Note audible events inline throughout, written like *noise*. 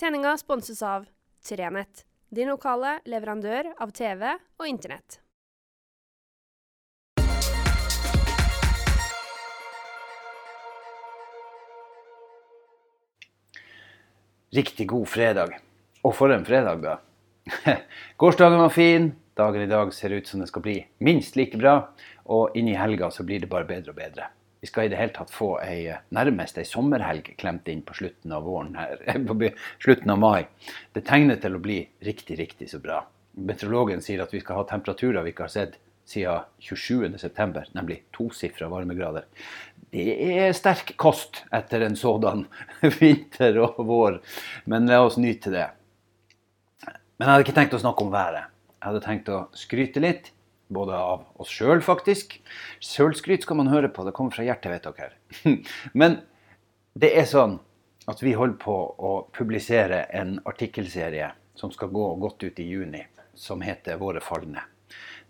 Sendinga sponses av Trenett, din lokale leverandør av TV og Internett. Riktig god fredag. Og for en fredag, da. *laughs* Gårsdagen var fin. Dagen i dag ser ut som det skal bli minst like bra. Og inn i helga så blir det bare bedre og bedre. Vi skal i det hele tatt få ei, nærmest ei sommerhelg klemt inn på slutten av her, *laughs* på slutten av mai. Det tegner til å bli riktig, riktig så bra. Meteorologen sier at vi skal ha temperaturer vi ikke har sett siden 27.9., nemlig tosifra varmegrader. Det er sterk kost etter en sådan *laughs* vinter og vår, men la oss nyte det. Men jeg hadde ikke tenkt å snakke om været. Jeg hadde tenkt å skryte litt, både av oss sjøl, faktisk. Sjølskryt skal man høre på, det kommer fra hjertet, vet dere. *laughs* Men det er sånn at vi holder på å publisere en artikkelserie som skal gå godt ut i juni, som heter Våre falne.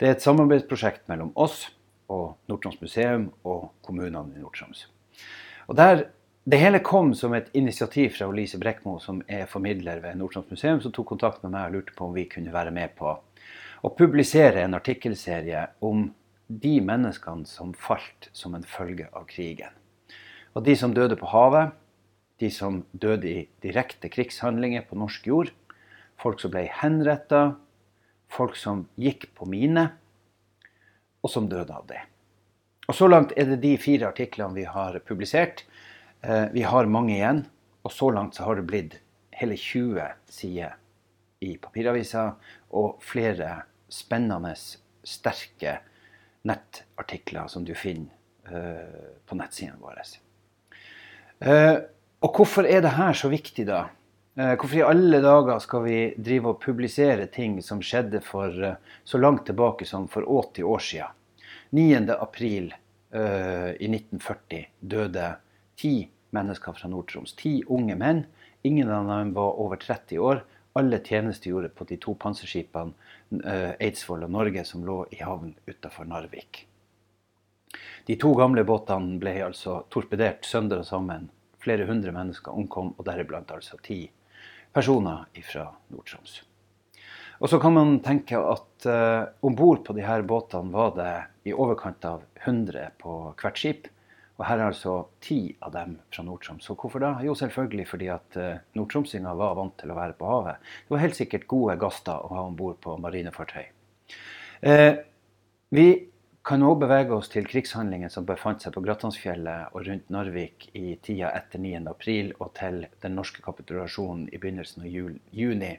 Det er et samarbeidsprosjekt mellom oss og Nord-Troms museum og kommunene i Nord-Troms. Det hele kom som et initiativ fra Lise Brekkmo, som er formidler ved Nord-Troms museum, som tok kontakt med meg og lurte på om vi kunne være med på å publisere en artikkelserie om de menneskene som falt som en følge av krigen. Og de som døde på havet, de som døde i direkte krigshandlinger på norsk jord, folk som ble henretta, folk som gikk på mine, og som døde av det. Og Så langt er det de fire artiklene vi har publisert. Eh, vi har mange igjen, og så langt så har det blitt hele 20 sider i papiravisa og flere spennende, sterke nettartikler som du finner uh, på nettsidene våre. Uh, og hvorfor er det her så viktig, da? Uh, hvorfor i alle dager skal vi drive og publisere ting som skjedde for så langt tilbake som for 80 år siden? 9. april i 1940 døde ti mennesker fra Nord-Troms. Ti unge menn. Ingen av dem var over 30 år. Alle tjenestegjorde på de to panserskipene eh, Eidsvoll og Norge som lå i havn utenfor Narvik. De to gamle båtene ble altså torpedert sønder og sammen. Flere hundre mennesker omkom, og deriblant altså ti personer fra Nord-Troms. Og så kan man tenke at uh, om bord på disse båtene var det i overkant av 100 på hvert skip. Og her er altså ti av dem fra Nord-Troms. Og hvorfor da? Jo, selvfølgelig fordi at uh, nordtromsinger var vant til å være på havet. Det var helt sikkert gode gaster å ha om bord på marinefartøy. Eh, vi kan òg bevege oss til krigshandlingen som befant seg på Gratansfjellet og rundt Narvik i tida etter 9.4 og til den norske kapitulasjonen i begynnelsen av jul, juni.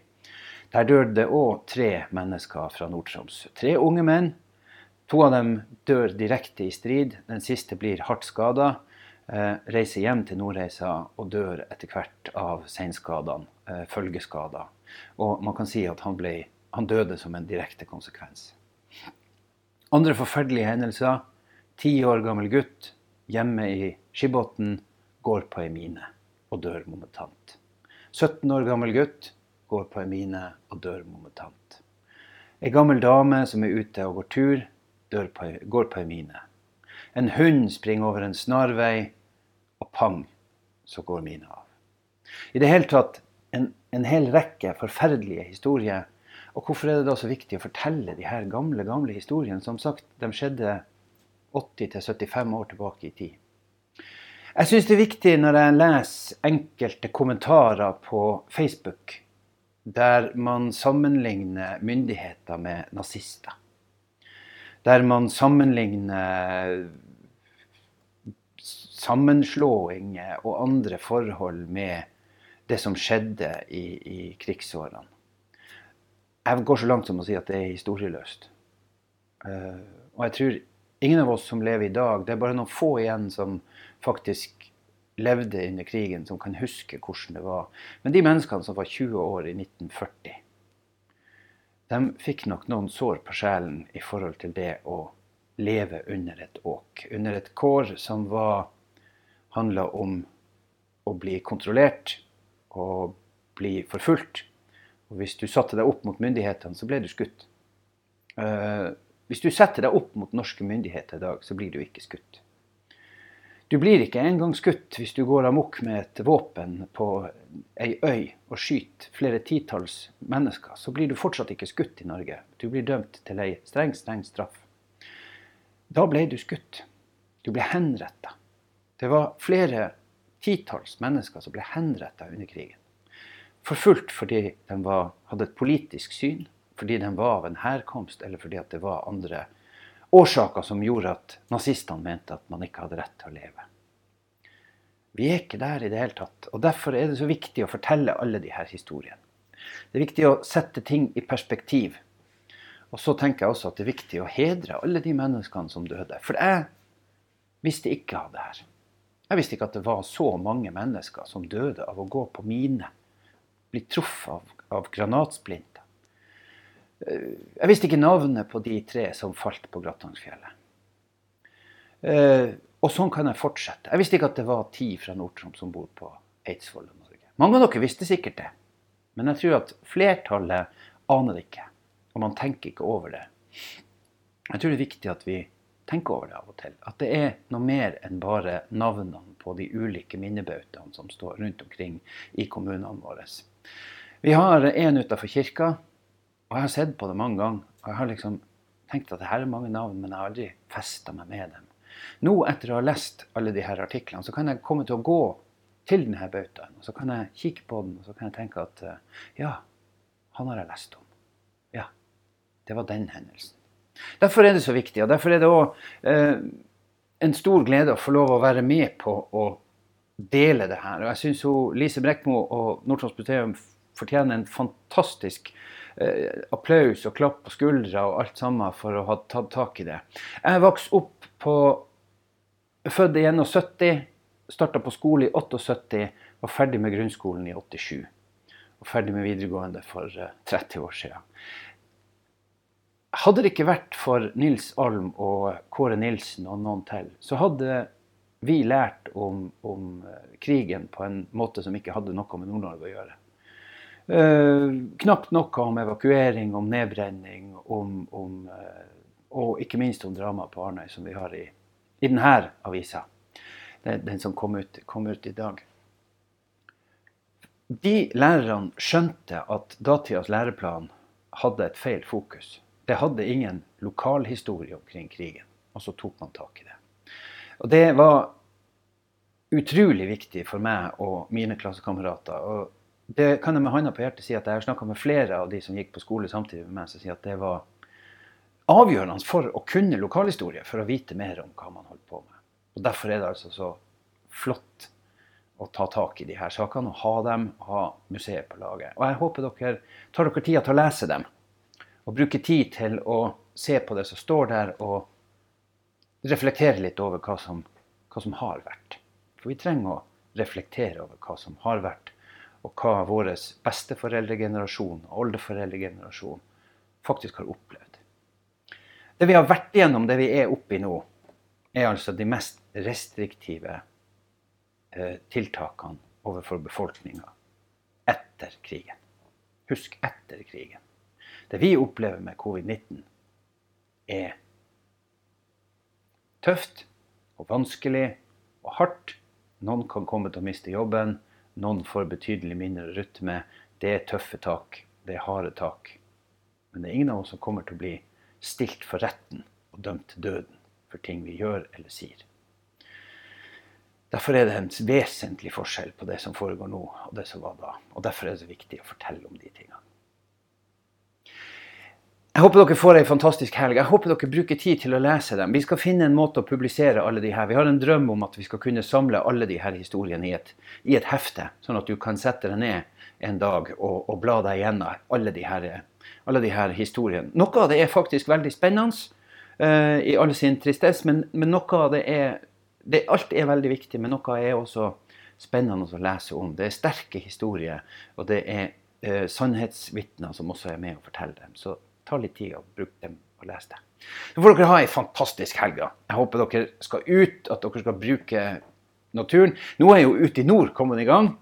Der døde òg tre mennesker fra Nord-Troms. Tre unge menn To av dem dør direkte i strid. Den siste blir hardt skada. Eh, reiser hjem til Nordreisa og dør etter hvert av seinskadene, eh, følgeskader. Og man kan si at han, ble, han døde som en direkte konsekvens. Andre forferdelige hendelser. Ti år gammel gutt hjemme i Skibotn går på ei mine og dør momentant. 17 år gammel gutt går på ei mine og dør momentant. Ei gammel dame som er ute og går tur, på, går på ei mine. En hund springer over en snarvei, og pang, så går mina av. I det hele tatt en, en hel rekke forferdelige historier. Og hvorfor er det da så viktig å fortelle de her gamle, gamle historiene? Som sagt, de skjedde 80-75 år tilbake i tid. Jeg syns det er viktig når jeg leser enkelte kommentarer på Facebook der man sammenligner myndigheter med nazister der man sammenligner sammenslåinger og andre forhold med det som skjedde i, i krigsårene. Jeg går så langt som å si at det er historieløst. Uh, og jeg tror ingen av oss som lever i dag, det er bare noen få igjen som faktisk levde under krigen, som kan huske hvordan det var. Men de menneskene som var 20 år i 1940 de fikk nok noen sår på sjelen i forhold til det å leve under et åk. Under et kår som var handla om å bli kontrollert og bli forfulgt. Og hvis du satte deg opp mot myndighetene, så ble du skutt. Uh, hvis du setter deg opp mot norske myndigheter i dag, så blir du ikke skutt. Du blir ikke engang skutt hvis du går amok med et våpen på ei øy og skyter flere titalls mennesker. Så blir du fortsatt ikke skutt i Norge. Du blir dømt til ei streng, streng straff. Da ble du skutt. Du ble henretta. Det var flere titalls mennesker som ble henretta under krigen. Forfulgt fordi de var, hadde et politisk syn, fordi de var av en herkomst, eller fordi det var andre årsaker som gjorde at nazistene mente at man ikke hadde rett til å leve. Vi er ikke der i det hele tatt. og Derfor er det så viktig å fortelle alle disse historiene. Det er viktig å sette ting i perspektiv. Og så tenker jeg også at det er viktig å hedre alle de menneskene som døde. For jeg visste ikke av det her. Jeg visste ikke at det var så mange mennesker som døde av å gå på mine. Bli truffet av, av granatsplinter. Eh, jeg visste ikke navnet på de tre som falt på Grattangsfjellet. Eh, og sånn kan jeg fortsette. Jeg visste ikke at det var ti fra Nord-Troms som bor på Eidsvoll og Norge. Mange av dere visste sikkert det. Men jeg tror at flertallet aner det ikke. Og man tenker ikke over det. Jeg tror det er viktig at vi tenker over det av og til. At det er noe mer enn bare navnene på de ulike minnebautaene som står rundt omkring i kommunene våre. Vi har en utafor kirka og jeg har sett på det mange ganger. Og jeg har liksom tenkt at det her er mange navn, men jeg har aldri festa meg med dem. Nå, etter å ha lest alle de her artiklene, så kan jeg komme til å gå til denne bautaen. Og så kan jeg kikke på den og så kan jeg tenke at eh, ja, han har jeg lest om. Ja, det var den hendelsen. Derfor er det så viktig. Og derfor er det òg eh, en stor glede å få lov å være med på å dele det her. Og jeg syns Lise Brekmo og Nord-Troms museum fortjener en fantastisk eh, applaus og klapp på skuldra og alt sammen for å ha tatt tak i det. Jeg vokste opp på Født i 71, starta på skole i 78, var ferdig med grunnskolen i 87. Og ferdig med videregående for 30 eh, år siden. Hadde det ikke vært for Nils Alm og Kåre Nilsen og noen til, så hadde vi lært om, om eh, krigen på en måte som ikke hadde noe med Nord-Norge å gjøre. Uh, knapt noe om evakuering, om nedbrenning, om, om, uh, og ikke minst om dramaet på Arnøy, som vi har i, i denne avisa. Den, den som kom ut, kom ut, i dag. De lærerne skjønte at datidas læreplan hadde et feil fokus. Det hadde ingen lokalhistorie omkring krigen. Og så tok man tak i det. Og det var utrolig viktig for meg og mine klassekamerater. Det kan jeg med hånda på hjertet si at jeg har snakka med flere av de som gikk på skole samtidig med meg, som sier at det var avgjørende for å kunne lokalhistorie, for å vite mer om hva man holdt på med. Og Derfor er det altså så flott å ta tak i de her sakene og ha dem, ha museet på laget. Og jeg håper dere tar dere tida til å lese dem, og bruker tid til å se på det som står der, og reflektere litt over hva som, hva som har vært. For vi trenger å reflektere over hva som har vært og hva vår besteforeldregenerasjon og oldeforeldregenerasjon faktisk har opplevd. Det vi har vært igjennom, det vi er oppe i nå, er altså de mest restriktive eh, tiltakene overfor befolkninga etter krigen. Husk etter krigen. Det vi opplever med covid-19, er tøft og vanskelig og hardt. Noen kan komme til å miste jobben. Noen får betydelig mindre rytme. Det er tøffe tak. Det er harde tak. Men det er ingen av oss som kommer til å bli stilt for retten og dømt til døden for ting vi gjør eller sier. Derfor er det en vesentlig forskjell på det som foregår nå og det som var da. Og derfor er det så viktig å fortelle om de tingene. Jeg håper dere får ei fantastisk helg. Jeg håper dere bruker tid til å lese dem. Vi skal finne en måte å publisere alle de her. Vi har en drøm om at vi skal kunne samle alle de her historiene i et, i et hefte, sånn at du kan sette deg ned en dag og, og bla deg gjennom alle de, her, alle de her historiene. Noe av det er faktisk veldig spennende uh, i all sin tristesse, men, men, noe av det er det, Alt er veldig viktig, men noe er også spennende å lese om. Det er sterke historier, og det er uh, sannhetsvitner som også er med å fortelle dem. Så ta litt tid og bruk dem og lese det. Så får dere ha ei fantastisk helg. Jeg håper dere skal ut, at dere skal bruke naturen. Nå er jo Ute i nord kommet i gang.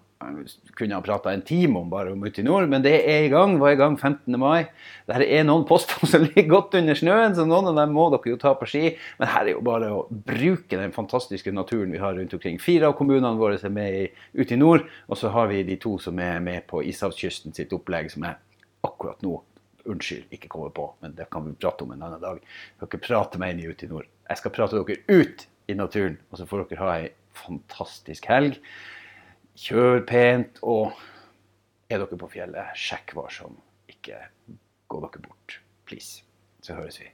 kunne ha prata en time om bare om ute i nord, men det er i gang. Var i gang 15. mai. Dette er noen poster *laughs* som ligger godt under snøen, så noen av dem må dere jo ta på ski. Men her er jo bare å bruke den fantastiske naturen vi har rundt omkring. Fire av kommunene våre er med i, ute i nord, og så har vi de to som er med på ishavskysten sitt opplegg, som er akkurat nå Unnskyld, ikke kommer på, men det kan vi prate om en annen dag. Dere prater prate meg inn i ute i nord. Jeg skal prate dere ut i naturen, og så får dere ha ei fantastisk helg. Kjør pent, og er dere på fjellet, sjekk varsom. Ikke gå dere bort. Please. Så høres vi.